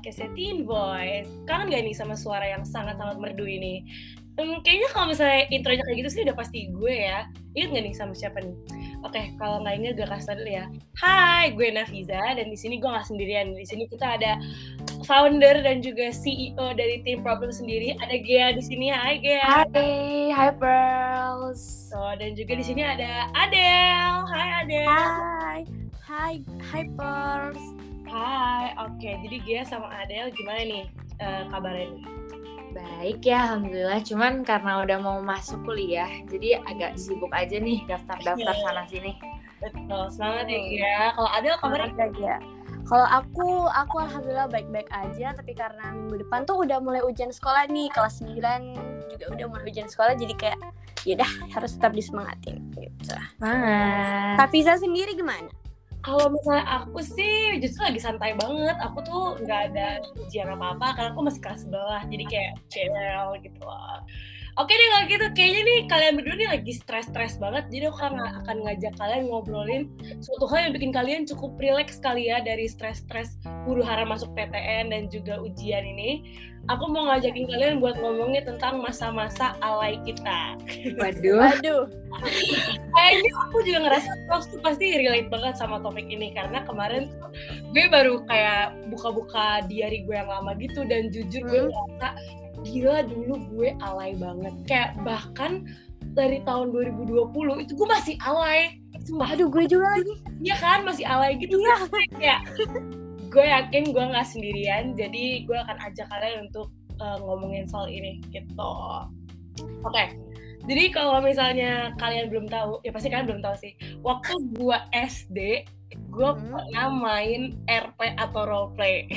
podcastnya Teen Voice. Kangen gak nih sama suara yang sangat-sangat merdu ini? Hmm, kayaknya kalau misalnya intronya kayak gitu sih udah pasti gue ya. Ingat gak nih sama siapa nih? Oke, kalau nggak ingat gue kasih tau dulu ya. Hai, gue Nafiza dan di sini gue nggak sendirian. Di sini kita ada founder dan juga CEO dari Team Problem sendiri. Ada Gea di sini. Hai Gea. Hai, hai Pearls. So, dan juga di sini ada Adele. Hai Adele. Hai. Hai, hai Pearls. Hai, oke. Jadi Gia sama Adele gimana nih uh, kabarnya nih? Baik ya, alhamdulillah. Cuman karena udah mau masuk kuliah, jadi agak sibuk aja nih daftar-daftar Iya. sana sini. Betul, semangat ya Gia. Kalau Adele kabarnya Semangat ya. Kalau aku, aku alhamdulillah baik-baik aja. Tapi karena minggu depan tuh udah mulai ujian sekolah nih, kelas 9 juga udah mulai ujian sekolah. Jadi kayak, yaudah harus tetap disemangatin. Gitu. Semangat. Tafiza sendiri gimana? Kalau misalnya aku sih justru lagi santai banget. Aku tuh nggak ada ujian apa-apa karena aku masih kelas bawah. Jadi kayak chill gitu lah. Oke deh kalau gitu, kayaknya nih kalian berdua nih lagi stres-stres banget. Jadi aku akan, akan ngajak kalian ngobrolin suatu hal yang bikin kalian cukup rileks kali ya dari stres-stres huru hara masuk PTN dan juga ujian ini. Aku mau ngajakin kalian buat ngomongin tentang masa-masa alay kita. Waduh. Waduh. Kayaknya aku juga ngerasa Rose tuh pasti relate banget sama topik ini karena kemarin tuh gue baru kayak buka-buka diary gue yang lama gitu dan jujur gue Hmm. ngerasa gila dulu gue alay banget kayak bahkan dari tahun 2020 itu gue masih alay Sumpah, Aduh, gue juga lagi. iya kan masih alay gitu Iya. kayak gue yakin gue nggak sendirian jadi gue akan ajak kalian untuk uh, ngomongin soal ini gitu oke jadi kalau misalnya kalian belum tahu ya pasti kalian belum tahu sih waktu gue SD gue Hmm. pernah main RP atau roleplay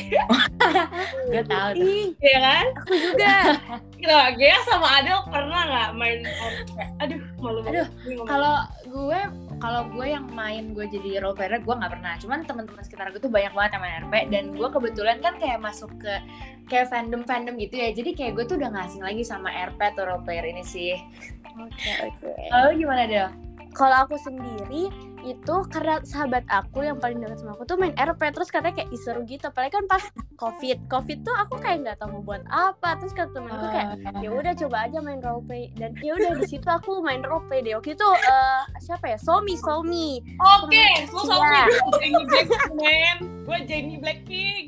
Gue tahu tuh. Ih, ya kan aku juga. gitu Gea sama Adel pernah nggak main RP aduh malu banget Aduh, gue. Kalau gue kalau gue yang main gue jadi role player gue nggak pernah cuman teman-teman sekitar gue tuh banyak banget yang main RP dan gue kebetulan kan kayak masuk ke kayak fandom fandom gitu ya jadi kayak gue tuh udah nggak asing lagi sama RP atau role player ini sih Oke, oke. kalau lu gimana Del? Kalau aku sendiri itu karena sahabat aku yang paling dekat sama aku tuh main RP terus katanya kayak "Ih, seru gitu. Apalagi kan pas covid. Covid tuh aku kayak nggak tahu mau buat apa. Terus kata temanku kayak ya udah coba aja main roleplay dan ya udah di situ aku main roleplay deh. Waktu itu eh, siapa ya? Somi Somi. Oke, lu sama Iya. gue Jennie Blackpink, man. Gue Jennie Blackpink.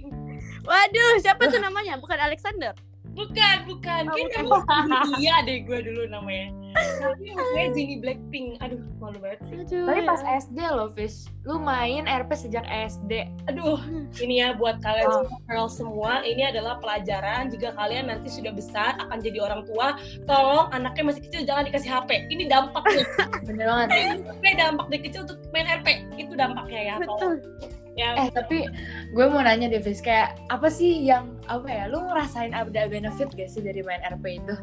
waduh siapa tuh namanya? Bukan Alexander Bukan, bukan. Oh, Kayaknya bukan. dulu iya deh gue dulu namanya. Tapi gue Jennie Blackpink. Aduh, malu banget sih. aduh tapi ya. pas SD loh Fish lu main RP sejak SD Aduh, ini ya buat kalian Oh. semua, girls semua, ini adalah pelajaran jika kalian nanti sudah besar akan jadi orang tua, tolong anaknya masih kecil jangan dikasih HP. Ini dampaknya. bener banget Ini dampak dari kecil untuk main RP. Itu dampaknya ya. Tolong. Ya, eh tapi gue mau nanya deh Fish kayak apa sih yang apa ya lu ngerasain ada benefit gak sih dari main RP itu?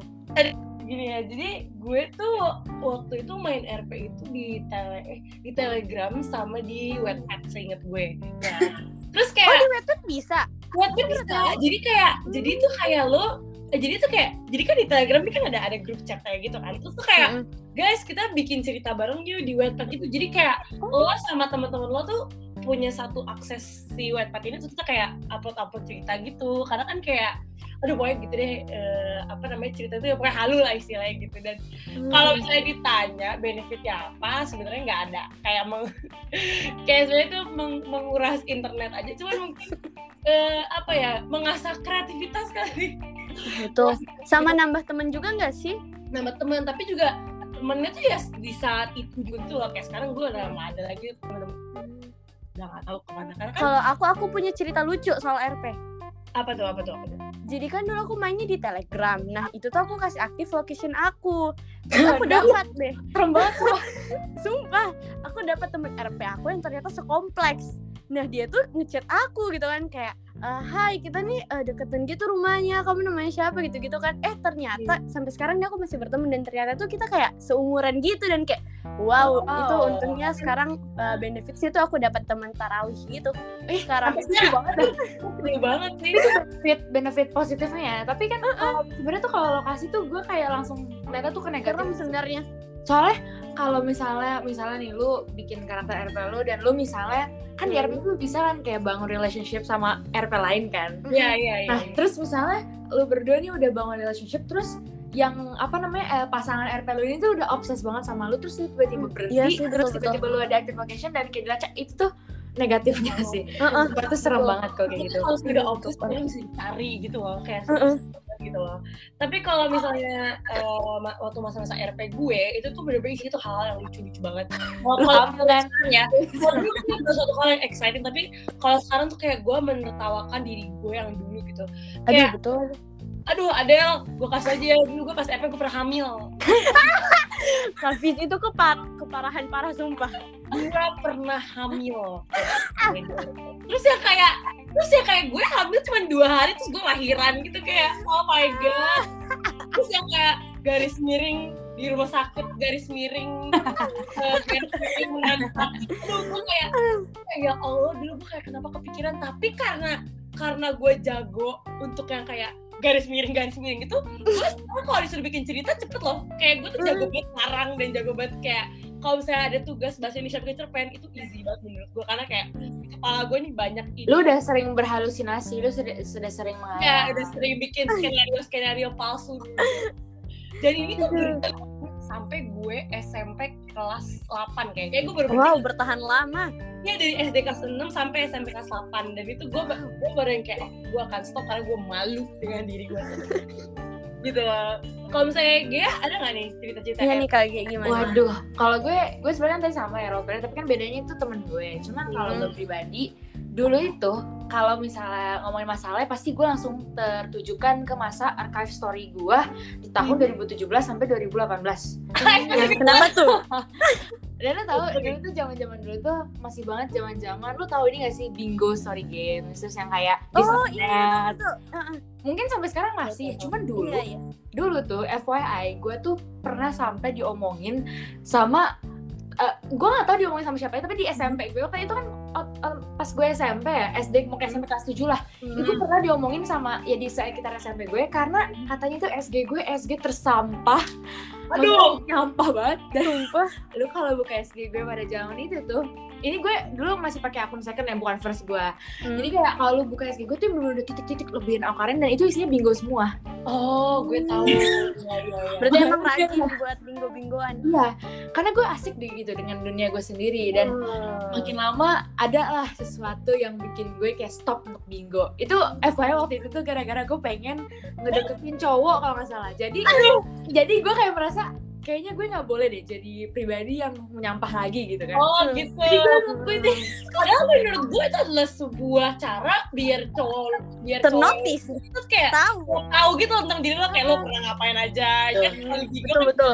Gini ya jadi gue tuh waktu itu main RP itu di tele eh, di telegram sama di webpad seinget gue. Nah, terus oh kayak di webtoon bisa? Webpad bisa jadi kayak jadi tuh kayak lo eh, jadi tuh kayak jadi kan di telegram ini kan ada ada grup chat kayak gitu kan. Terus tuh kayak Mm-mm. guys kita bikin cerita bareng yuk di webpad itu. Jadi kayak lo sama teman-teman lo tuh punya satu akses si webpad ini kita kayak upload upload cerita gitu. Karena kan kayak aduh pokoknya gitu deh eh, apa namanya cerita itu ya pokoknya halu lah istilahnya gitu. Dan kalau misalnya ditanya benefitnya apa sebenarnya nggak ada. Kayak meng kayak sebenarnya itu meng- menguras internet aja. Cuman mungkin eh, apa ya mengasah kreativitas kali. Betul sama nambah temen juga nggak sih? Nambah teman tapi juga temennya tuh ya di saat itu juga tuh loh. Kayak sekarang gue udah nggak ada lagi teman-teman udah nggak tahu ke mana karena kan kalau aku aku punya cerita lucu soal RP apa tuh apa tuh apa tuh jadi kan dulu aku mainnya di Telegram. Nah itu tuh aku kasih aktif location aku. Terus aku dapat deh, serem banget sumpah. sumpah. Aku dapat temen RP aku yang ternyata sekompleks. Nah dia tuh ngechat aku gitu kan kayak, "Eh, Hai kita nih eh, deketan gitu rumahnya. Kamu namanya siapa gitu-gitu kan? Eh ternyata sampai sekarang nih aku masih berteman dan ternyata tuh kita kayak seumuran gitu dan kayak, wow Oh. itu untungnya sekarang eh, benefitsnya tuh aku dapat teman tarawih gitu. Eh, Sekarang seru banget banget sih itu benefit benefit positifnya ya tapi kan kalau sebenarnya tuh kalau lokasi tuh gue kayak langsung ternyata tuh ke negatif sebenarnya. Soalnya kalau misalnya misalnya nih lu bikin karakter RP lu dan lu misalnya kan di Hmm. RP lu bisa kan kayak bangun relationship sama RP lain kan Iya iya iya. Nah, terus misalnya lu berdua nih udah bangun relationship terus yang apa namanya eh, pasangan RP lu ini tuh udah obses banget sama lu terus lu tiba-tiba berhenti Iya sih, terus tiba-tiba lu ada active vocation dan kayak dilacak itu tuh negatifnya Oh. sih. Heeh. Sumpah tuh serem Betul. banget kalau kayak itu gitu. kalau sudah obses sebenarnya bisa dicari gitu loh kayak Heeh. Gitu loh. Tapi kalau misalnya ma- waktu masa-masa RP gue itu tuh bener-bener tuh hal yang lucu-lucu banget. Kalau ya itu suatu hal yang exciting tapi kalau sekarang tuh kayak gue menertawakan diri gue yang dulu gitu. Aduh kayak betul. aduh Adele gue kasih aja ya, dulu gue pas RP gue pernah hamil. Hafiz itu kepar keparahan parah sumpah. Gue pernah hamil. Terus ya kayak terus ya kayak gue hamil cuma dua hari terus gue lahiran gitu kayak oh my god. Terus yang kayak garis miring di rumah sakit garis miring eh, garis miring itu gue kayak ya allah dulu gue kayak kenapa kepikiran? Tapi karena karena gue jago untuk yang kayak garis miring garis miring gitu gue sekarang kalau disuruh bikin cerita cepet loh. Kayak gue tuh jago banget ngarang dan jago banget kayak kalau misalnya ada tugas bahasa Indonesia pakai cerpen itu easy banget menurut gue karena kayak kepala gue nih banyak ide Lu udah sering berhalusinasi, lu sudah, sudah sering ya menghayal. udah sering bikin skenario skenario palsu dulu. dan ini tuh sampai gue SMP kelas 8 kayak. Kayak gue baru Wow bertahan lama. ya dari SD kelas 6 sampai SMP kelas 8 dan itu gue gue baru yang kayak oh, gue akan stop karena gue malu dengan diri gue sendiri gitu loh kalau misalnya Gia ada nggak nih cerita-cerita Iya nih kayak kayak gimana? Waduh, kalau gue gue sebenarnya tadi sama ya Robert, tapi kan bedanya itu temen gue. Cuman kalau Hmm. gue pribadi, dulu itu kalau misalnya ngomongin masalah pasti gue langsung tertujukan ke masa archive story gue di tahun 2017 sampai 2018. Kenapa tuh? Dan lo tau, dulu tuh zaman zaman dulu tuh masih banget zaman zaman lo tau ini gak sih bingo story game, terus yang kayak Oh. Tuh. Heeh. Mungkin sampai sekarang masih ya, cuman dulu Iya iya. dulu tuh FYI gue tuh pernah sampai diomongin sama eh, gue gak tahu diomongin sama siapa ya tapi di SMP gue waktu itu kan eh, eh, pas gue SMP ya SD mau ke SMP kelas 7 lah itu Hmm. pernah diomongin sama ya di sekitar SMP gue karena katanya tuh SG gue SG tersampah aduh nyampah banget dan Sumpah. lu kalau buka SG gue pada zaman itu tuh ini gue dulu masih pakai akun second yang bukan first gue Hmm. jadi kayak kalau lu buka SG gue tuh bener-bener udah titik-titik lebihin Alkarin dan itu isinya bingo semua oh gue tahu Iya, iya, iya. Berarti emang rajin buat bingo-bingoan. Iya, karena gue asik deh gitu dengan dunia gue sendiri dan Hmm. makin lama ada lah sesuatu yang bikin gue kayak stop untuk bingo. Itu FYI waktu itu tuh gara-gara gue pengen ngedeketin cowok kalau nggak salah. Jadi jadi gue kayak merasa kayaknya gue nggak boleh deh jadi pribadi yang menyampah lagi gitu kan. oh gitu. Jadi gue ngelakuin deh. padahal menurut gue itu adalah sebuah cara biar cowok biar cowok ternotis. itu kayak tahu. tahu gitu tentang diri lo kayak lo pernah ngapain aja kan? Kalau bingo betul kan betul.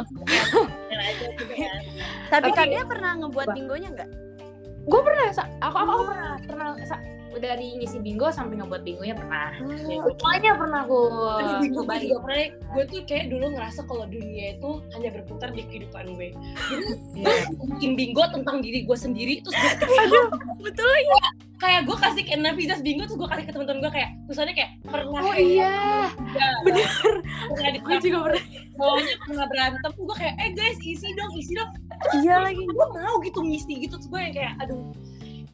aja gitu kan. Tapi kan dia pernah ngebuat Apa? bingonya nggak? Gue pernah, aku aku, aku pernah pernah. Dari ngisi bingo sampai ngebuat bingonya pernah. Semuanya pernah gue Aduh, bingo gue juga pernah gue tuh kayak dulu ngerasa kalau dunia itu hanya berputar di kehidupan gue. Jadi gue bikin bingo tentang diri gue sendiri terus gue betul lagi kayak gue kasih kayak Nafizas bingo terus gue kasih ke teman-teman gue kayak tulisannya kayak pernah Oh iya, bener. Pernah gue juga pernah. bawahnya pernah berantem gue kayak eh guys isi dong isi dong. Iya lagi. gue mau gitu ngisi gitu terus gue yang kayak aduh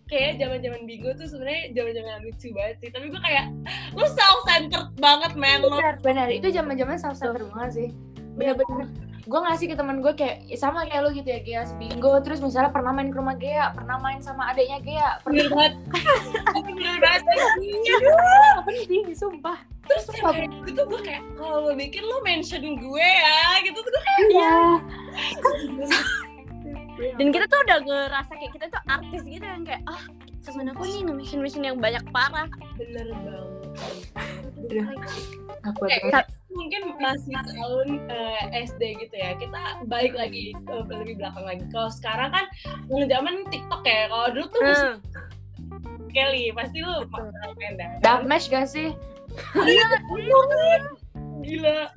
kayak zaman zaman bingo tuh sebenarnya zaman zaman lucu banget sih. Tapi gue kayak lu self centered banget man lo benar benar. Itu zaman zaman self centered banget sih. Bener-bener gue ngasih ke teman gue kayak ya sama kayak lu gitu ya Gia bingo. Terus misalnya pernah main ke rumah Gia pernah main sama adiknya Gia bener banget. Bener banget Iya. pernah penting sumpah. terus kayak gitu gue kayak kalau lo bikin lo mention gue ya gitu. Tuh gue kayak iya dan kita tuh udah ngerasa kayak kita tuh artis gitu yang kayak ah temen aku nih nge-mission mission yang banyak parah. Bener banget. Aku Kayak, mungkin masih tahun eh, SD gitu ya kita balik lagi ke lebih belakang lagi. Kalau sekarang kan zaman TikTok ya kalau dulu tuh Hmm. Kelly pasti lu main dah dark match gak sih? Gila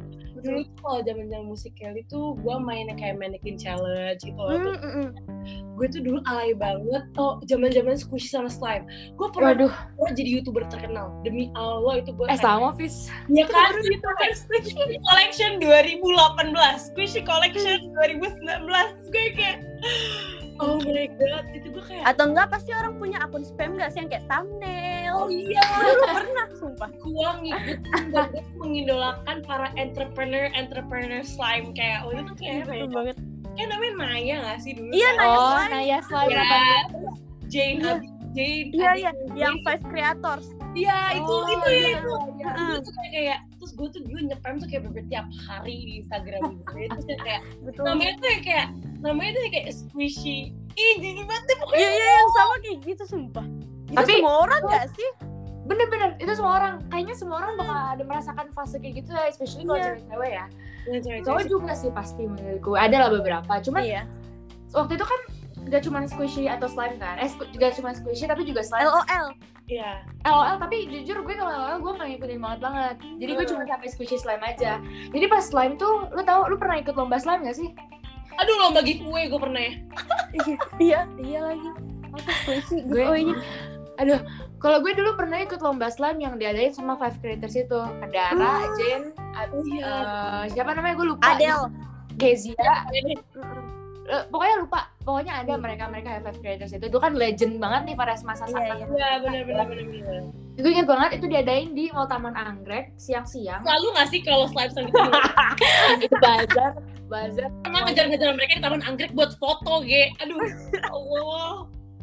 dulu tuh kalau zaman zaman musik Kelly tuh gue mainnya kayak mannequin challenge gitu loh hmm, hmm. gue tuh dulu alay banget oh zaman zaman squishy sama slime. Gue pernah Waduh, pernah jadi youtuber terkenal demi allah itu gue eh sama Fis. ya kan? itu kan squishy. Collection 2018 squishy collection 2019 Terus gue kayak my god itu gue kayak Atau enggak pasti orang punya akun spam gak sih yang kayak oh thumbnail. iya Dulu pernah, sumpah. gue ngikutin tuh mengidolakan para entrepreneur entrepreneur slime kayak oh itu tuh kayak apa ya? Banget. kayak namanya Naya gak sih dulu Iya, Naya Oh, Slime. Naya Slime Ya, 18. Jane Iya. Abi- Jane Iya, Abi- iya, yang five creators. Iya itu Oh, itu iya, itu. iya. Dulu tuh kayak, kayak terus gue tuh dulu nyepam tuh kayak bener tiap hari di Instagram gitu. terus kayak Betul. namanya tuh yang kayak namanya tuh yang kayak squishy. Ih jadi banget pokoknya. Iya, iya, yang sama kayak gitu, sumpah. Itu Tapi- semua orang gak sih? Bener-bener, itu semua orang. Kayaknya semua orang bakal ada merasakan fase kayak gitu ya, especially kalau Iya. cewek-cewek ya. Cowok sih. juga sih pasti menurutku. Ada lah beberapa. Cuman Iya. waktu itu kan gak cuma squishy atau slime kan. Eh, squ- gak cuma squishy tapi juga slime. LOL. Iya. LOL tapi jujur gue kalau LOL gue gak ngikutin banget banget jadi gue Hmm. cuma sampai squishy slime aja jadi pas slime tuh lu tau lu pernah ikut lomba slime gak sih Aduh lomba giveaway gue pernah ya. Iya, iya lagi. Apa squishy? gue Oh, ini. aduh kalau gue dulu pernah ikut lomba slime yang diadain sama Five Creators itu ada Ara, Jen, Ad- Oh iya. eh, siapa namanya gue lupa Adele. Kezia Eh, pokoknya lupa pokoknya ada mereka mereka Five Creators itu itu kan legend banget nih pada masa Iya, saat iya. Iya benar benar benar benar. gue inget banget itu diadain di Mall Taman Anggrek siang-siang Selalu nggak sih kalau slime slime gitu itu bazar bazar pernah ngejar-ngejar mereka di taman anggrek buat foto ge. Aduh. ya Allah.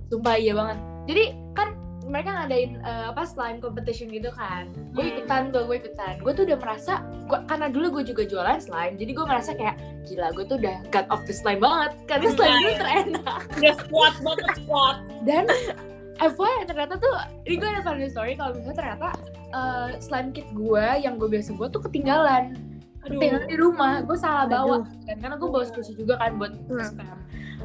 Sumpah iya banget. Jadi kan mereka ngadain eh, apa slime competition gitu kan. Gue Hmm. ikutan tuh, gue ikutan. Gue tuh udah merasa, gua, karena dulu gue juga jualan slime, jadi gue merasa kayak gila gue tuh udah god of the slime banget. Karena Hmm. slime gue terenak. Udah squat banget squat. Dan FYI ternyata tuh, ini gue ada funny story kalau misalnya ternyata eh, slime kit gue yang gue biasa buat tuh ketinggalan. Aduh. Ketinggalan di rumah, gue salah bawa. Aduh. Dan karena gue bawa squishy juga kan buat Hmm. spam.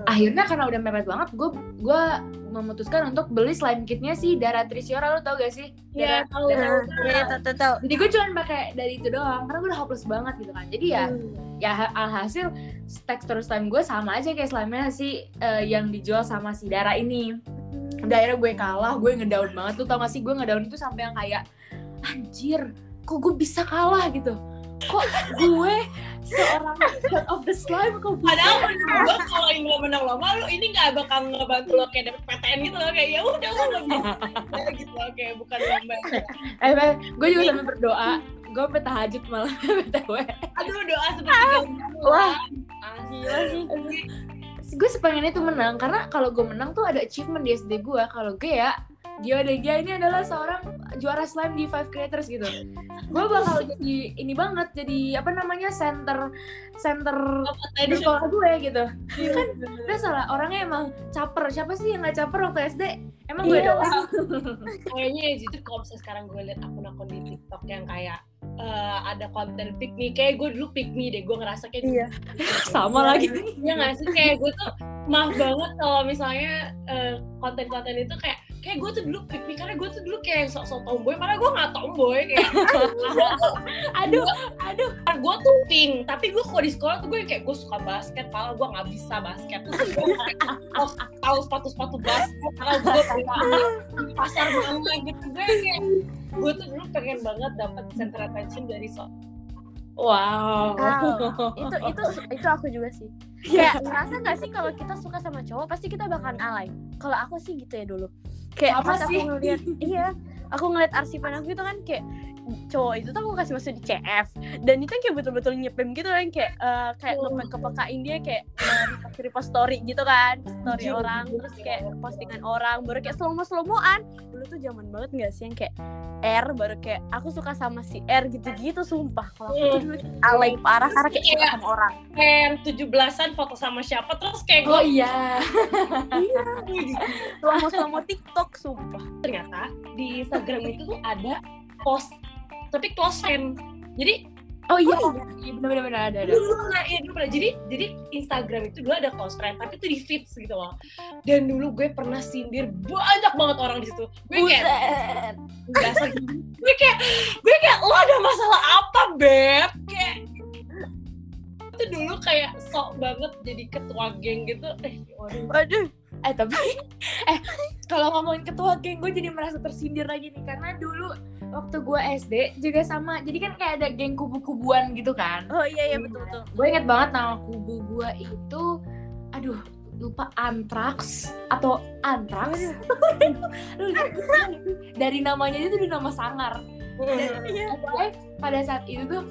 Akhirnya karena udah mepet banget, gue gue memutuskan untuk beli slime kitnya si Dara Trisiora, lu tau gak sih? Iya, Dara- tahu. Dara- Iya, tahu, tahu, tahu. Jadi gue cuma pakai dari itu doang, karena gue udah hopeless banget gitu kan. Jadi ya, Hmm. ya ha- alhasil tekstur slime gue sama aja kayak slime-nya si eh, yang dijual sama si Dara ini. Udah akhirnya gue kalah, gue ngedown banget. Lu tau gak sih gue ngedown itu sampai yang kayak anjir, kok gue bisa kalah gitu. Kok gue seorang god of the slime kok Padahal menurut gue kalau ini menang lomba lo ini nggak bakal ngebantu lo kayak dapet PTN gitu loh kayak ya udah lo nggak bisa gitu loh kayak bukan lomba. Eh, eh, gue juga sampai berdoa. Gue sampai tahajud malah btw. Aduh doa seperti. Wah. gila sih. Gue sepengen itu menang karena kalau gue menang tuh ada achievement di SD gue. Kalau gue ya Gio Degia ini adalah seorang juara slime di Five Creators gitu. Gue bakal jadi ini banget, jadi apa namanya center center di sekolah gue gitu. kan Udah salah orangnya emang caper. Siapa sih yang nggak caper waktu SD? Emang gue Iya. doang. kayaknya ya itu kalau misalnya sekarang gue liat akun-akun di TikTok yang kayak eh, ada konten pick me kayak gue dulu pick me deh gue ngerasa kayak Iya. Sama lagi. Iya nggak sih kayak gue tuh maaf banget kalau misalnya eh, konten-konten itu kayak kayak gue tuh dulu karena gue tuh dulu kayak sok-sok tomboy padahal gue nggak tomboy kayak Aduh, aduh. gue tuh pink tapi gue kalau di sekolah tuh gue kayak gue suka basket padahal gue nggak bisa basket. Terus gue tahu sepatu-sepatu basket padahal gue pasar mana gitu. Gue kayak gue tuh dulu pengen banget dapat center attention dari so. Wow. Wow. itu itu itu aku juga sih. Kayak ngerasa gak sih kalau kita suka sama cowok pasti kita bakalan alay kalau aku sih gitu ya dulu kayak Apa pas sih? aku ngeliat iya aku ngeliat arsipan aku itu kan kayak cowok itu tuh aku kasih masuk di CF dan itu kayak betul-betul nyepem gitu kan kayak eh, kayak Oh. ngepek kepekain dia kayak uh, repost story gitu kan story Anjir, orang terus ya. kayak postingan orang baru kayak slow mo slow moan dulu tuh zaman banget gak sih yang kayak R baru kayak aku suka sama si R gitu-gitu sumpah kalau aku tuh Hmm. dulu alay parah karena kayak suka sama orang kayak tujuh belasan foto sama siapa terus kayak Oh gue iya. slow mo slow mo TikTok sumpah ternyata di Instagram itu tuh ada post tapi close friend. Jadi Oh iya. Iya. benar-benar ada ada. dulu pernah ya dulu pernah. Jadi jadi Instagram itu dulu ada close friend tapi itu di feeds gitu loh. Dan dulu gue pernah sindir banyak banget orang di situ. Gue kayak biasa gitu. gue kayak gue kayak lo ada masalah apa beb? Kayak itu dulu kayak sok banget jadi ketua geng gitu. Eh waduh. Waduh, eh tapi eh kalau ngomongin ketua geng gue jadi merasa tersindir lagi nih. Karena dulu waktu gue SD juga sama. Jadi kan kayak ada geng kubu-kubuan gitu kan. Oh iya iya betul betul. gue inget banget nama kubu gue itu aduh lupa antrax atau antrax? Lihat dari namanya itu udah nama sangar. Iya. Pokoknya pada saat itu tuh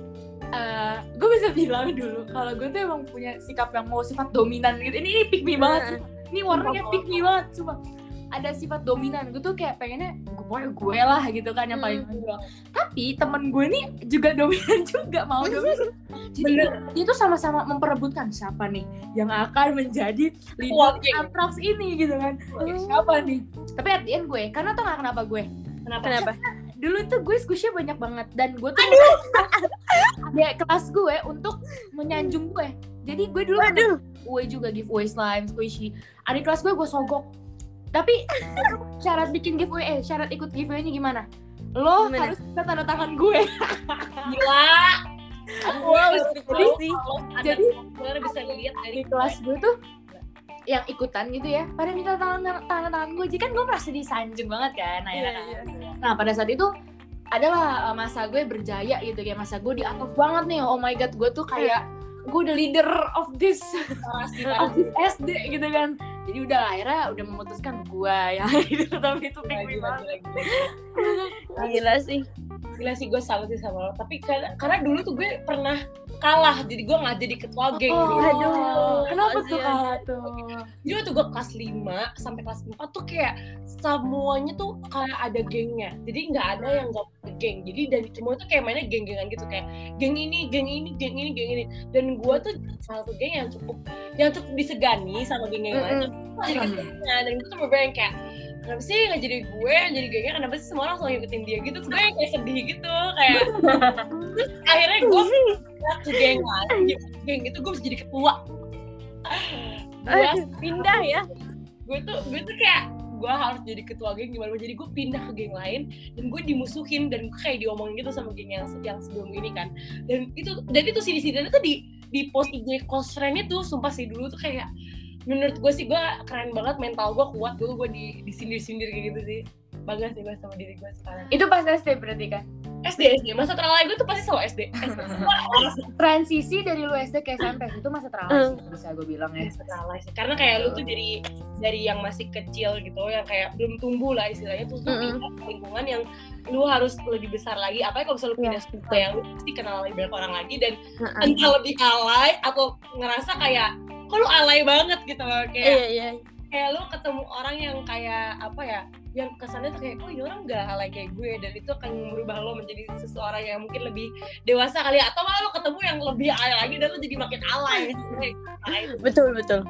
eh gue bisa bilang dulu kalau gue tuh emang punya sikap yang mau sifat dominan gitu. Ini ini pick me banget Heeh. Ini warnanya me banget cuma ada sifat dominan gue tuh kayak pengennya gue gue lah gitu kan yang paling Hmm. tapi temen gue nih juga dominan juga mau dominan jadi Bener. dia tuh sama-sama memperebutkan siapa nih yang akan menjadi leader geng. antrax ini gitu kan siapa nih tapi at the end gue karena tuh gak kenapa gue Kenapa? Kenapa? dulu tuh gue squishy banyak banget dan gue tuh ada kelas gue untuk menyanjung gue jadi gue dulu ada Waduh. Gue juga giveaway slime squishy adik kelas gue gue sogok tapi syarat bikin giveaway eh syarat ikut giveaway-nya gimana lo Gimana? harus bisa tanda tangan gue Gila. Wow, tahu sih. Jadi, bisa dilihat dari di kelas gue tuh yang ikutan gitu ya pada minta tangan tangan tangan gue jadi kan gue merasa disanjung banget kan nah, Iya, ya, iya. nah pada saat itu adalah uh, masa gue berjaya gitu kayak masa gue di atas banget nih oh my god gue tuh kayak gue udah leader of this of this SD gitu kan. Jadi udah akhirnya udah memutuskan gue ya gitu tapi itu pick me banget Gila sih. Gila sih gue salut sih sama lo. Tapi karena, karena dulu tuh gue pernah kalah Jadi gue gak jadi ketua geng Oh, dulu. Aduh, kenapa tuh kalah tuh? Jadi waktu gue kelas 5 sampai kelas 4 tuh kayak Semuanya tuh kayak ada gengnya. Jadi gak ada yang gak geng. Jadi dan semua tuh kayak mainnya geng-gengan gitu Kayak geng ini, geng ini, geng ini, geng ini. Dan gue tuh salah satu geng yang cukup Yang cukup disegani sama geng-geng lain. Mm-mm. jadi ketuanya dan gue tuh yang kayak kenapa sih nggak jadi gue? Yang jadi gengnya kenapa sih semua orang selalu ngikutin dia? Gitu. Gue yang kayak sedih gitu kayak terus akhirnya gue ke geng lain. Geng itu gue bisa jadi ketua. Gue pindah ya. gue tuh gue tuh kayak gue harus jadi ketua geng gimana? Jadi gue pindah ke geng lain dan gue dimusuhin dan gue kayak diomongin gitu sama geng yang yang sebelum ini kan. Dan itu dan itu sih sini tuh di di post IG friend itu sumpah sih dulu tuh kayak menurut gue sih gue keren banget mental gue kuat dulu gue di disindir sindir kayak gitu sih bangga sih gue sama diri gue sekarang. Itu pas SD berarti kan? SD SD masa terlalai gue tuh pasti selalu SD transisi dari lu SD ke SMP itu masa teralai sih bisa gue bilang ya. Masa terlalai sih. Karena kayak lu tuh dari dari yang masih kecil gitu yang kayak belum tumbuh lah istilahnya terus lu pindah ke lingkungan yang lu harus lebih besar lagi. Apalagi kalau misalnya lu pindah sekolah yang lu pasti kenal lebih banyak orang lagi dan Heeh. entah lebih alay atau ngerasa kayak kok lu alay banget? gitu loh kayak Iya iya. kayak lu ketemu orang yang kayak apa ya yang kesannya tuh kayak oh ini orang gak alay kayak gue dan itu akan merubah lo menjadi seseorang yang mungkin lebih dewasa kali ya atau malah lo ketemu yang lebih alay lagi dan lo jadi makin alay Nah, itu. Betul betul.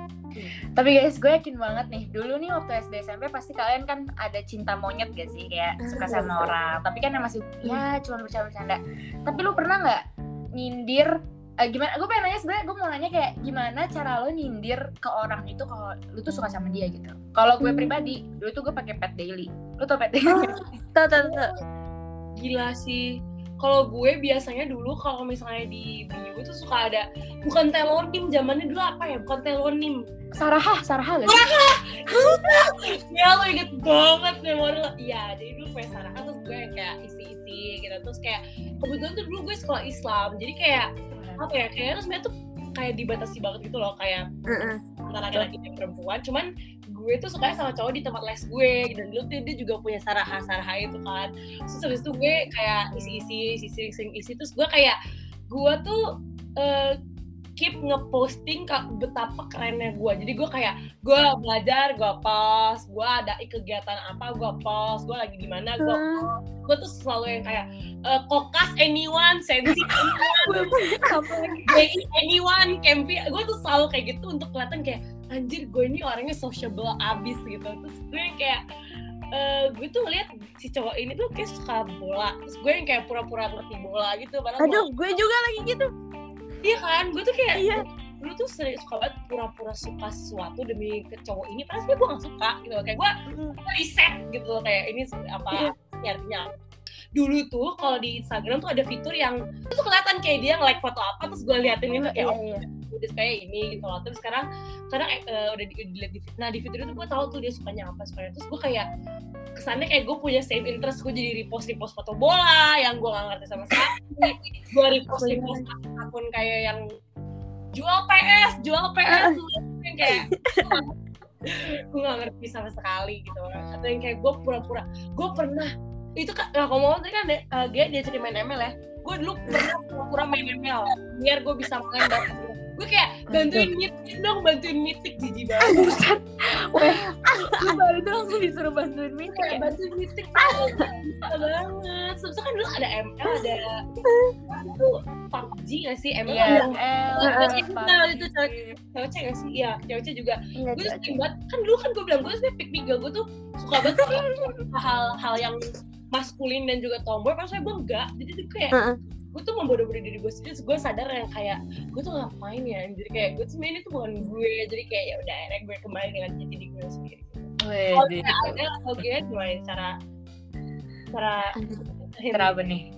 Tapi guys, gue yakin banget nih. Dulu nih waktu SD SMP pasti kalian kan ada cinta monyet gak sih? Kayak suka sama orang. Tapi kan yang masih ya cuma bercanda-bercanda. Tapi lu pernah nggak nyindir eh, gimana? Gue pengen nanya sebenarnya gue mau nanya kayak gimana cara lo nyindir ke orang itu kalau lu tuh suka sama dia gitu. Kalau gue Hmm. pribadi, dulu tuh gue pakai pet daily. Lu tau pet daily? Tahu tahu tahu. gila sih kalau gue biasanya dulu kalau misalnya di bio itu suka ada bukan telonim zamannya dulu apa ya bukan telonim Saraha, Saraha gak sih? ya lo inget banget memori lo iya jadi dulu punya Sarah terus gue yang kayak isi-isi gitu terus kayak kebetulan tuh dulu gue sekolah Islam jadi kayak apa ya kayak terus sebenarnya tuh kayak dibatasi banget gitu loh kayak Heeh. antara laki-laki dan perempuan. Cuman gue tuh sukanya sama cowok di tempat les gue dan dulu tuh dia juga punya saraha saraha itu kan. Terus habis itu gue kayak isi-isi isi isi isi terus gue kayak gue tuh eh, keep ngeposting betapa kerennya gue jadi gue kayak gue belajar gue post gue ada kegiatan apa gue post gue lagi di mana gue Hmm. gue tuh selalu yang kayak eh, kokas anyone sensi BI anyone campy gue tuh selalu kayak gitu untuk kelihatan kayak anjir gue ini orangnya sociable abis gitu terus gue kayak eh, gue tuh ngeliat si cowok ini tuh kayak suka bola terus gue yang kayak pura-pura ngerti bola gitu padahal Aduh, gue juga lagi gitu. Iya kan gue tuh kayak Iya. dulu tuh sering suka banget pura-pura suka sesuatu demi ke cowok ini padahal sebenarnya gue gak suka gitu loh. kayak gue riset gitu loh kayak ini apa Iya. ini artinya dulu tuh kalau di Instagram tuh ada fitur yang itu tuh kelihatan kayak dia nge-like foto apa terus gue liatin itu kayak Iya oh iya. udah kayak ini gitu loh terus sekarang sekarang eh, udah di- dilihat di nah di fitur itu gue tahu tuh dia sukanya apa sukanya terus gue kayak kesannya kayak gue punya save interest gue jadi repost repost foto bola yang gue gak ngerti sama sekali. Gue repost repost akun kayak yang jual PS jual PS yang kayak gue gak ngerti sama sekali gitu. Atau yang kayak gue pura-pura gue pernah itu kan nah, kalau ngomong tadi kan uh, dia dia cerita main ML ya. Gue dulu pernah pura-pura main ML biar gue bisa main dapet gue kayak bantuin mitik dong bantuin mitik jijik banget. Buset. Weh, gue baru itu langsung disuruh bantuin kayak ya. bantuin mitik banget. Sebetulnya kan dulu ada ML ada itu PUBG gak sih ML Iya, yang L, Cewek L, kita itu cewek cewek gak sih iya cewek juga. Enggak gue sering banget kan dulu kan gue bilang gue sebenarnya pick pick gue tuh suka banget hal-hal yang maskulin dan juga tomboy pas gue enggak jadi tuh kayak. Gue tuh membodoh-bodoh diri gue sendiri gue sadar yang kayak gue tuh ngapain ya jadi kayak gue tuh ini tuh bukan gue jadi kayak ya udah akhirnya gue kembali dengan jati diri gue sendiri kalau kayak ada gue gimana cara cara Cara apa nih?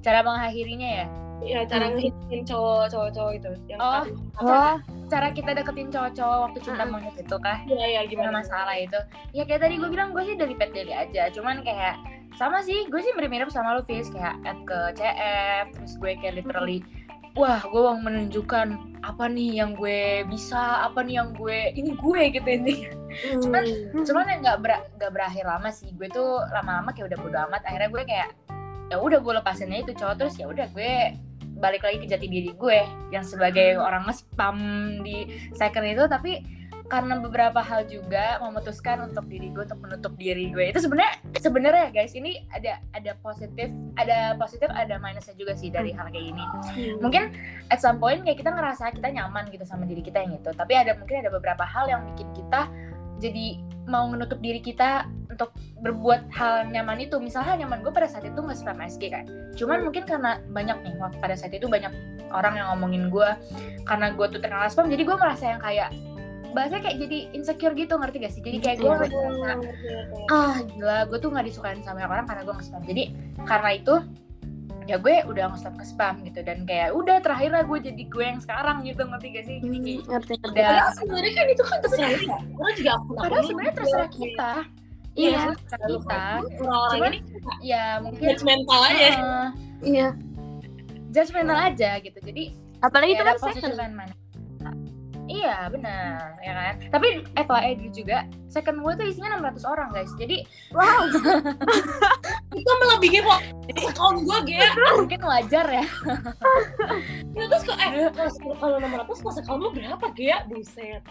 Cara mengakhirinya ya? Ya cara ngehitin cowok cowok cowok itu yang Oh. apa? Wah, Cara kita deketin cowok-cowok waktu cinta Mm-mm. monyet itu kah? ya ya Gimana? masalah itu? Ya kayak tadi gue bilang gue sih dari pet daily aja. Cuman kayak sama sih gue sih mirip-mirip sama lu Fis. Kayak add ke CF Terus gue kayak literally Wah gue mau menunjukkan apa nih yang gue bisa Apa nih yang gue Ini gue gitu intinya Cuman cuman yang nggak ber- nggak berakhir lama sih. Gue tuh lama-lama kayak udah bodo amat. Akhirnya gue kayak ya udah gue lepasin aja itu cowok. Terus ya udah gue balik lagi ke jati diri gue yang sebagai orang nge-spam di second itu tapi karena beberapa hal juga memutuskan untuk diri gue untuk menutup diri gue. Itu sebenarnya sebenarnya guys ini ada ada positif ada positif ada minusnya juga sih dari hal kayak gini mungkin at some point kayak kita ngerasa kita nyaman gitu sama diri kita yang itu tapi ada mungkin ada beberapa hal yang bikin kita jadi mau menutup diri kita untuk berbuat hal nyaman itu. Misalnya nyaman gue pada saat itu nge spam SG kan. Cuman mungkin karena banyak nih waktu pada saat itu banyak orang yang ngomongin gue karena gue tuh terkenal spam jadi gue merasa yang kayak bahasanya kayak jadi insecure gitu ngerti gak sih? Jadi kayak gue Iya. ngerasa ah gila gue tuh nggak disukain sama orang karena gue nge-spam. Jadi karena itu ya gue udah nge-stop nge-spam gitu. Dan kayak udah terakhir lah gue jadi gue yang sekarang gitu ngerti gak sih? Jadi kayak ngerti ngerti. udah sebenarnya kan itu kan terserah lu ya. Orang juga padahal sebenarnya terserah kita Iya. iya kita Orang-orang ya mungkin judgmental aja. eh, Iya. judgmental aja gitu jadi Apalagi itu ya kan second. Iya benar ya kan tapi FYI dulu juga second gue tuh isinya 600 orang guys jadi Wow. Itu melebihi kok. Akun gue gaya. mungkin wajar ya Terus kok eh kalau- kalau nomor ratus pas account lu berapa gaya? Buset.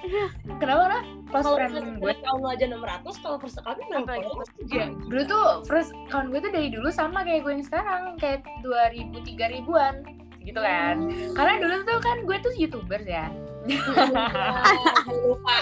kenapa lah Kalau friend gue account lu aja 600, kalau first account lu berapa? Gaya? dulu tuh first account gue tuh dari dulu sama kayak gue yang sekarang kayak 2000 3000-an gitu kan karena dulu tuh kan gue tuh youtuber ya lupa.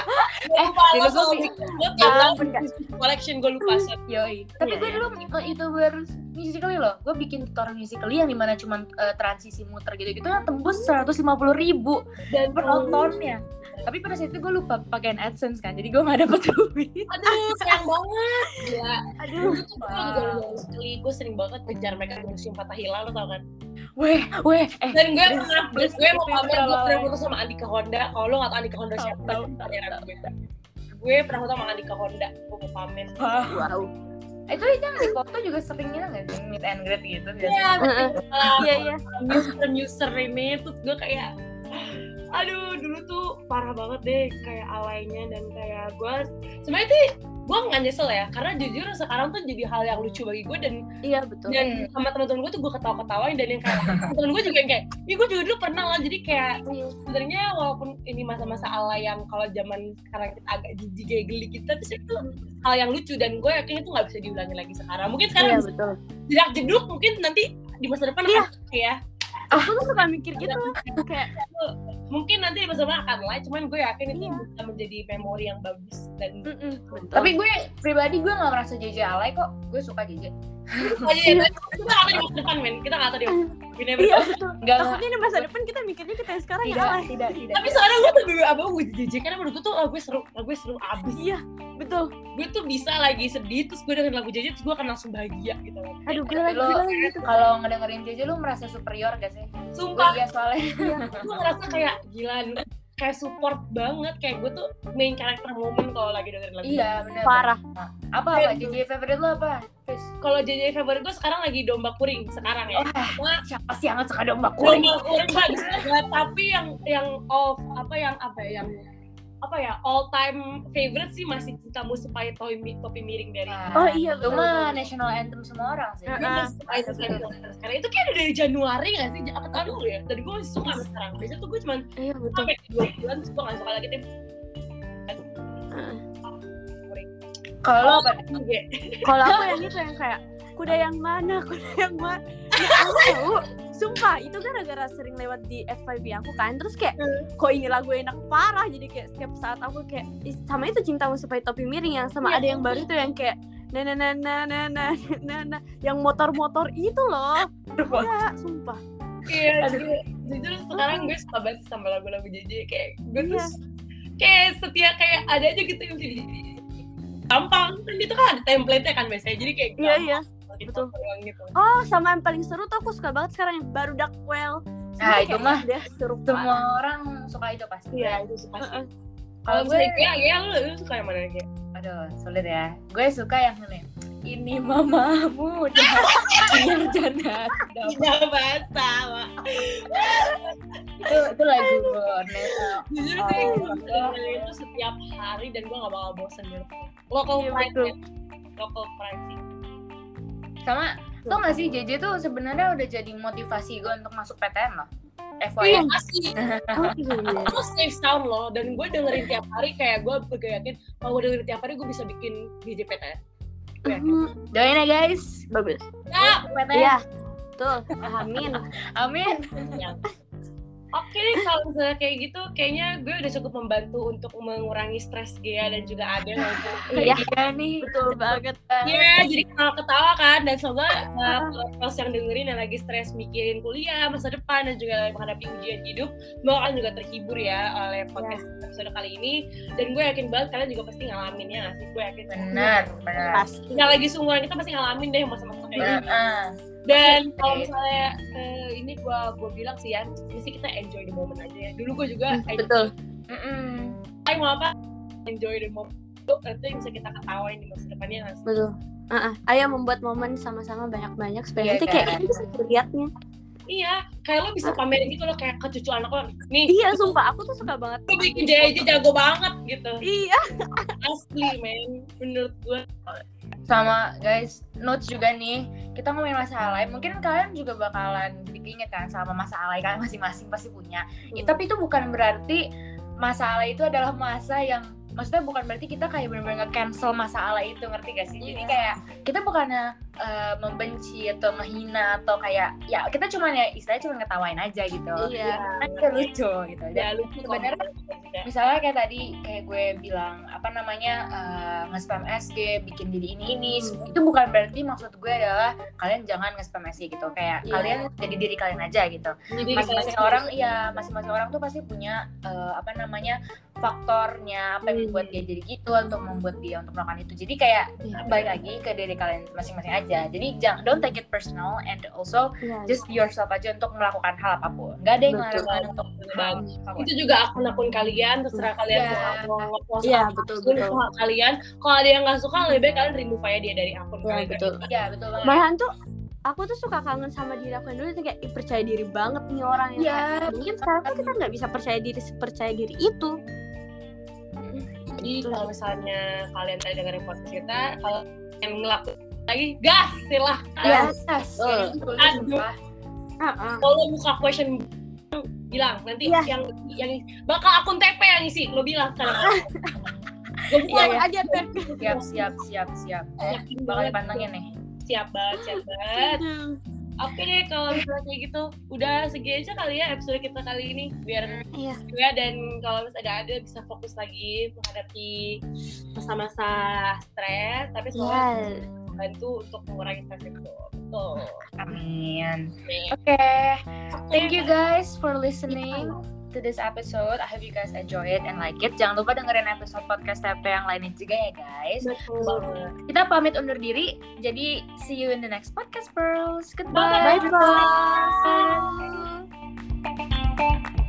Gue Eh, lupa. dulu gue soal bi- gue tiap Ah, tahun collection gue lupa. Set. Yoi. Tapi Iya, gue iya. dulu youtuber musically loh. Gue bikin tutorial musically yang di mana cuma uh, transisi muter gitu-gitu yang tembus 150 ribu Dan penontonnya. Tapi pada saat itu gue lupa pakaiin AdSense kan, jadi gue gak dapet duit. Aduh, sayang banget. Gila. Aduh. Tuh gue juga sekali, gue sering banget ngejar mereka di museum Patah Hilal, lo tau kan? Weh, weh, eh. Dan gue pernah, please, gue mau pamer, gue pernah foto sama Andika Honda. Kalau lo gak tau Andika Honda siapa, tahu, pangeran gue. Gue pernah foto sama Andika Honda, gue mau pamer. Wow. Itu yang di foto juga sering gitu gak sih? Meet and greet gitu Iya, biasanya. Iya, iya. user user ini terus gue kayak aduh dulu tuh parah banget deh kayak alaynya dan kayak gue sebenarnya sih gue nggak nyesel ya karena jujur sekarang tuh jadi hal yang lucu bagi gue dan Iya, betul. dan sama teman-teman gue tuh gue ketawa-ketawain dan yang kayak teman gue juga yang kayak ih gue juga dulu pernah lah jadi kayak Iya. sebenarnya walaupun ini masa-masa alay yang kalau zaman sekarang kita agak jijik kayak geli gitu tapi sih itu hal yang lucu dan gue yakin itu nggak bisa diulangi lagi sekarang mungkin sekarang Iya, betul. jedak jeduk mungkin nanti di masa depan Iya. akan ya Aku tuh suka mikir gitu. Kayak mungkin nanti di masa depan akan lain cuman gue yakin itu Iya. bisa menjadi memori yang bagus dan mm-mm, betul. Tapi gue pribadi gue gak merasa JJ alay kok. Gue suka JJ. Aja ya kita nggak tahu di masa depan men kita nggak tahu di we never Iya, betul. Takutnya di masa depan kita mikirnya kita yang sekarang ya tidak, alay. tidak, tidak. tapi sekarang gue tuh BB abang gue JJ karena menurut gue tuh oh, gue seru oh, gue seru abis Iya, betul. gue tuh bisa lagi sedih terus gue dengerin lagu JJ terus gue akan langsung bahagia gitu Aduh, gue lagi gitu. Kalau ngedengerin JJ lu merasa superior gak sih? sumpah iya soalnya gue ngerasa kayak gila kayak support banget kayak gue tuh main karakter momen kalau lagi dengerin lagu iya benar Parah. apa apa? JJ favorite lo apa Fis? kalau JJ favorit gue sekarang lagi domba kuring sekarang ya. Wah, Wah, siapa sih yang suka domba kuring domba kuring? bagus banget tapi yang yang off apa yang apa ya yang apa ya all time favorite sih masih cintamu supaya topi, mi- topi miring dari Oh, iya, itu mah national anthem semua orang sih masih suka itu sampai sekarang itu kayak dari Januari gak sih? Apa tahun dulu ya? Dan gue masih suka sekarang. Biasanya tuh gue cuma Iya betul. sampai dua bulan terus gue gak suka lagi tim. Heeh. kalau. Kalau aku yang itu yang kayak kuda yang mana, kuda yang mana. Ya, aku tahu sumpah itu gara-gara sering lewat di FYP aku kan. Terus kayak hmm. kok ini lagu enak parah. Jadi kayak setiap saat aku kayak sama itu cintamu supaya topi miring yang sama ya, ada yang baru itu yang kayak na na na na na na na, na. yang motor-motor itu loh. Ya sumpah. Iya jujur sekarang gue suka banget sama lagu-lagu JJ kayak gue iya. terus kayak setiap kayak ada aja gitu yang jadi gampang. Kan itu kan ada template-nya kan biasanya. Jadi kayak iya, iya. gampang betul. doang gitu. Oh, sama yang paling seru tuh aku suka banget sekarang yang baru Duckwell. Nah, itu mah Dia seru semua orang suka itu pasti. Iya itu suka sih. Kalau gue- kayak ya lu, lu suka yang mana kayak aduh sulit ya. Gue suka yang ini ini mamamu dah biar janda. Tidak basah itu itu lagu Neta jujur Oh, sih gue dengerin itu setiap hari dan gue gak bakal bosen gitu local Iya, pride betul. ya. Sama tau gak sih JJ tuh sebenarnya udah jadi motivasi gue untuk masuk PTN loh Iya, FYI iya. Aku save sound loh, dan gue dengerin tiap hari kayak gue yakin kalau gue dengerin tiap hari gue bisa bikin DJ PTN. Mhm. doain ya guys Bagus. Ya, PTN Iya. Tuh, amin. amin oke deh kalau misalnya kayak gitu, kayaknya gue udah cukup membantu untuk mengurangi stres Gea dan juga Adel. Iya. iya nih Betul banget. Iya, jadi ketawa-ketawa kan, dan semoga uh, yang dengerin yang lagi stres mikirin kuliah, masa depan, dan juga menghadapi ujian hidup, kalian juga terhibur ya oleh podcast episode kali ini. Dan gue yakin banget kalian juga pasti ngalamin ya sih? Gue yakin banget. benar benar Pasti. Yang lagi seumuran kita pasti ngalamin deh masa-masa kayak benar ah. Dan kalau misalnya eh, ini gua gua bilang sih ya, sih kita enjoy the moment aja ya. Dulu gua juga enjoy, Betul. Mm-mm. Ay, mau apa? Enjoy the moment. Itu nanti yang bisa kita ketawain di masa depannya sih? Betul. Ah, ah. Ayo membuat momen sama-sama banyak-banyak supaya Iya, nanti kan? kayak kita bisa lihatnya. Iya, kayak lo bisa pamerin gitu lo kayak ke cucu anak lo. Nih, Iya, sumpah aku tuh suka banget. lo bikin JJ jago banget gitu. Iya. Asli, men. Menurut gua. Sama guys notes juga nih. Kita ngomongin masa alay mungkin kalian juga bakalan jadi keinget kan sama masa alay kalian masing-masing pasti punya. Ya, tapi itu bukan berarti masa alay itu adalah masa yang maksudnya bukan berarti kita kayak benar-benar nge-cancel masa alay itu ngerti gak sih jadi Iya. kayak kita bukannya uh, membenci atau menghina atau kayak ya kita cuma ya istilahnya cuma ngetawain aja gitu Iya. kan itu lucu gitu dan lucu kok. sebenarnya misalnya kayak tadi kayak gue bilang apa namanya uh, nge-spam SG bikin jadi ini ini Hmm. itu bukan berarti maksud gue adalah kalian jangan nge-spam SG gitu kayak Iya. kalian jadi diri kalian aja gitu masing-masing orang ya masing-masing orang tuh pasti punya uh, apa namanya faktornya apa yang. Membuat dia jadi gitu atau membuat dia untuk melakukan itu jadi kayak Iya. balik lagi ke diri kalian masing-masing aja jadi jangan don't take it personal and also Iya. just be yourself aja untuk melakukan hal apa pun nggak ada yang Betul. ngelarang untuk hal Bagus. apa pun itu juga akun-akun kalian terserah kalian Iya. mau nge-post Iya, apa betul, pun, betul. kalian kalau ada yang nggak suka lebih baik kalian remove aja dia dari akun Iya, kalian betul. iya betul banget Malahan tuh aku tuh suka kangen sama diri aku yang dulu tuh kayak "Ih, percaya diri banget nih orang yang Iya, kayak, mungkin sekarang tuh kita nggak bisa percaya diri sepercaya diri itu. Jadi kalau misalnya kalian tadi dengerin podcast kita, kalau yang ngelakuin lagi, gas silahkan. Iya. Kayak gitu, Aduh. Heeh. Kalau buka question bilang nanti Iya. yang yang bakal akun TP yang isi, lo bilang. Gue Iya, aja siap siap siap siap yakin bakal dipantengin nih Siap banget, siap banget. Oke deh kalau misalnya kayak gitu, udah segini aja kali ya episode kita kali ini biar Iya. juga dan kalau misalnya ada ada bisa fokus lagi menghadapi masa-masa stres, tapi semoga Iya. bantu untuk mengurangi stres itu. Betul. amin Oke. oke thank you guys for listening to this episode. I hope you guys enjoy it and like it. Jangan lupa dengerin episode podcast TP yang lainnya juga ya guys. Betul. Kita pamit undur diri. Jadi see you in the next podcast pearls. Goodbye. Bye bye. Dadah.